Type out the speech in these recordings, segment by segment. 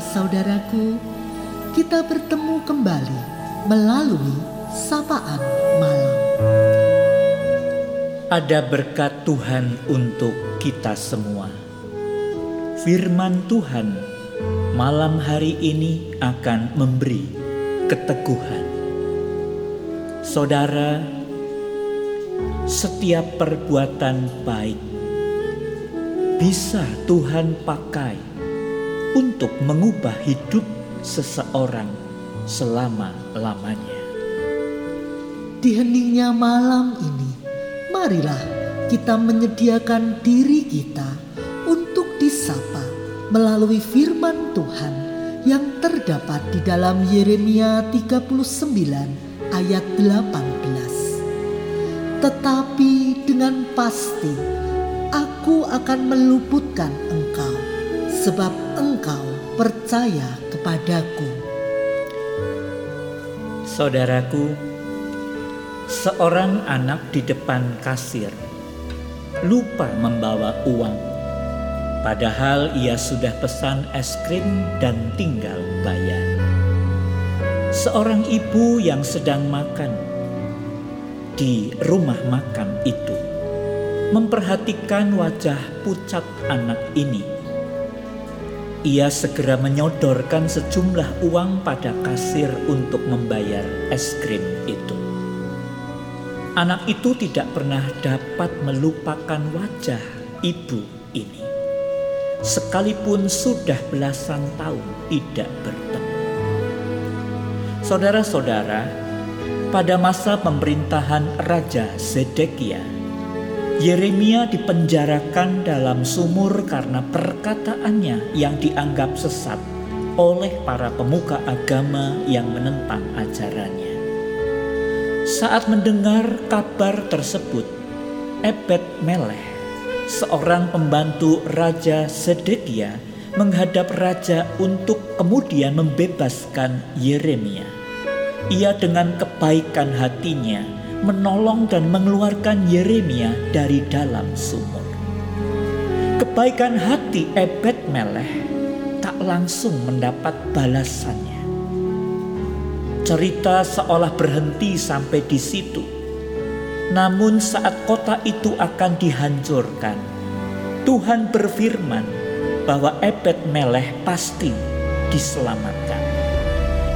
saudaraku, kita bertemu kembali melalui sapaan malam. Ada berkat Tuhan untuk kita semua. Firman Tuhan malam hari ini akan memberi keteguhan. Saudara, setiap perbuatan baik bisa Tuhan pakai untuk mengubah hidup seseorang selama-lamanya. Di heningnya malam ini, marilah kita menyediakan diri kita untuk disapa melalui firman Tuhan yang terdapat di dalam Yeremia 39 ayat 18. Tetapi dengan pasti aku akan meluputkan engkau sebab engkau percaya kepadaku. Saudaraku, seorang anak di depan kasir lupa membawa uang. Padahal ia sudah pesan es krim dan tinggal bayar. Seorang ibu yang sedang makan di rumah makan itu memperhatikan wajah pucat anak ini. Ia segera menyodorkan sejumlah uang pada kasir untuk membayar es krim itu. Anak itu tidak pernah dapat melupakan wajah ibu ini, sekalipun sudah belasan tahun tidak bertemu. Saudara-saudara, pada masa pemerintahan Raja Zedekia, Yeremia dipenjarakan dalam sumur karena perkataannya yang dianggap sesat oleh para pemuka agama yang menentang ajarannya. Saat mendengar kabar tersebut, Ebed Meleh, seorang pembantu Raja Sedekia, menghadap raja untuk kemudian membebaskan Yeremia. Ia dengan kebaikan hatinya menolong dan mengeluarkan Yeremia dari dalam sumur. Kebaikan hati Ebed Meleh tak langsung mendapat balasannya. Cerita seolah berhenti sampai di situ. Namun saat kota itu akan dihancurkan, Tuhan berfirman bahwa Ebed Meleh pasti diselamatkan.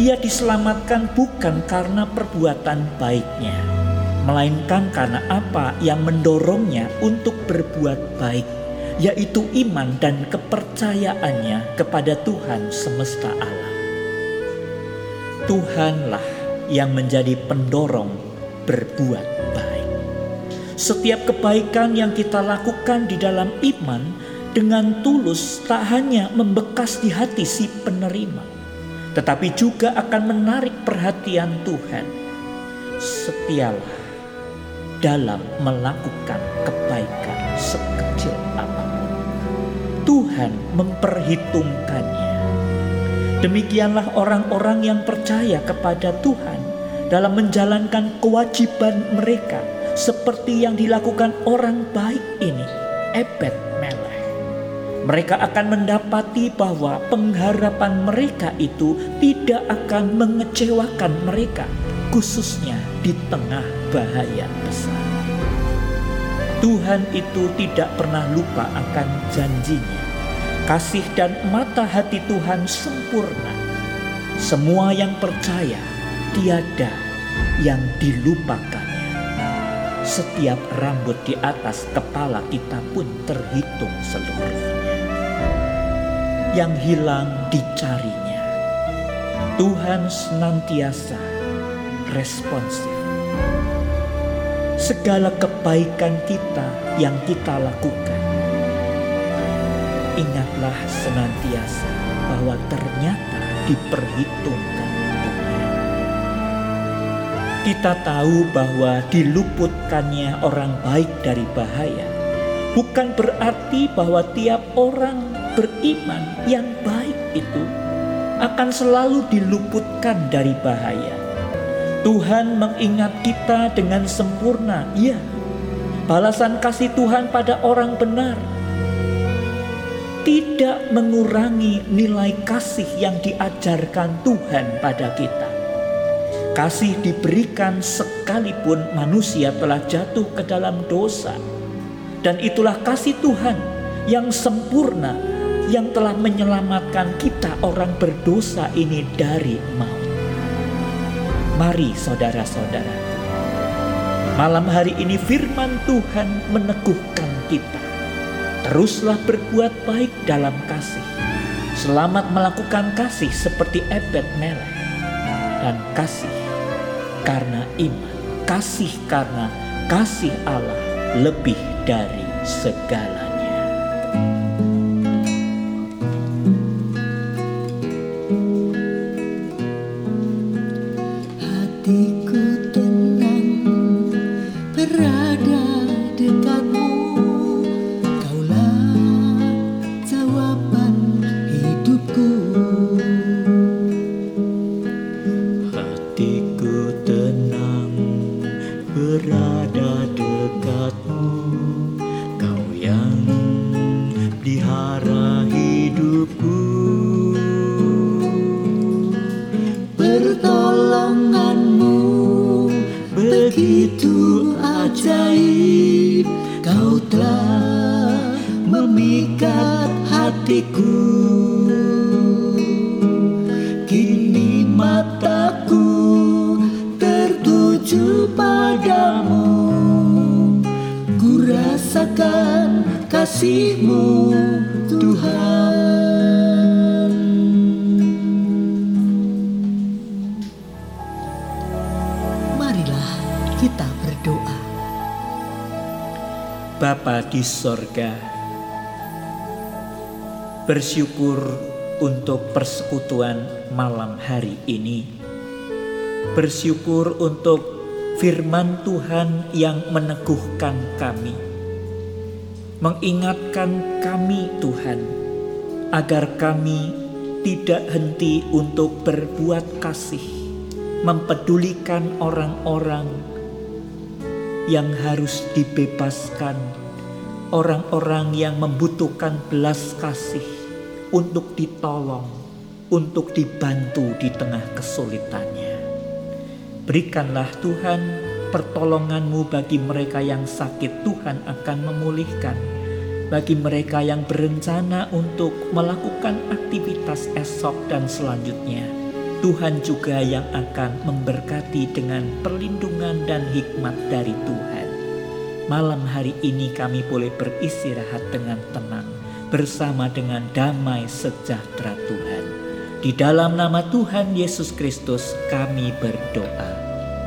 Ia diselamatkan bukan karena perbuatan baiknya, melainkan karena apa yang mendorongnya untuk berbuat baik, yaitu iman dan kepercayaannya kepada Tuhan semesta alam. Tuhanlah yang menjadi pendorong berbuat baik. Setiap kebaikan yang kita lakukan di dalam iman dengan tulus tak hanya membekas di hati si penerima, tetapi juga akan menarik perhatian Tuhan. Setialah dalam melakukan kebaikan sekecil apa pun. Tuhan memperhitungkannya. Demikianlah orang-orang yang percaya kepada Tuhan dalam menjalankan kewajiban mereka seperti yang dilakukan orang baik ini, Ebed Melech. Mereka akan mendapati bahwa pengharapan mereka itu tidak akan mengecewakan mereka, khususnya di tengah bahaya besar. Tuhan itu tidak pernah lupa akan janjinya. Kasih dan mata hati Tuhan sempurna. Semua yang percaya tiada yang dilupakannya. Setiap rambut di atas kepala kita pun terhitung seluruhnya. Yang hilang dicarinya. Tuhan senantiasa responsif. Segala kebaikan kita yang kita lakukan, ingatlah senantiasa bahwa ternyata diperhitungkan. Kita tahu bahwa diluputkannya orang baik dari bahaya bukan berarti bahwa tiap orang beriman yang baik itu akan selalu diluputkan dari bahaya. Tuhan mengingat kita dengan sempurna, ya. Balasan kasih Tuhan pada orang benar tidak mengurangi nilai kasih yang diajarkan Tuhan pada kita. Kasih diberikan sekalipun manusia telah jatuh ke dalam dosa, dan itulah kasih Tuhan yang sempurna yang telah menyelamatkan kita, orang berdosa ini, dari maut. Mari, saudara-saudara, malam hari ini firman Tuhan meneguhkan kita Teruslah berbuat baik dalam kasih. Selamat melakukan kasih seperti ebet merah. Dan kasih karena iman. Kasih karena kasih Allah lebih dari segalanya. Ajaib Kau telah memikat hatiku. Kini mataku tertuju padamu. Ku rasakan kasihmu Tuhan. Marilah kita Bapa di sorga. Bersyukur untuk persekutuan malam hari ini. Bersyukur untuk firman Tuhan yang meneguhkan kami, mengingatkan kami, Tuhan, agar kami tidak henti untuk berbuat kasih, mempedulikan orang-orang yang harus dibebaskan, orang-orang yang membutuhkan belas kasih untuk ditolong, untuk dibantu di tengah kesulitannya. Berikanlah Tuhan pertolonganmu bagi mereka yang sakit Tuhan akan memulihkan. Bagi mereka yang berencana untuk melakukan aktivitas esok dan selanjutnya. Tuhan juga yang akan memberkati dengan perlindungan dan hikmat dari Tuhan. Malam hari ini kami boleh beristirahat dengan tenang bersama dengan damai sejahtera Tuhan. Di dalam nama Tuhan Yesus Kristus kami berdoa.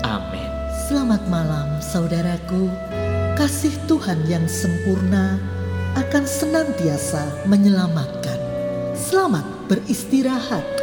Amin. Selamat malam saudaraku. Kasih Tuhan yang sempurna akan senantiasa menyelamatkan. Selamat beristirahat.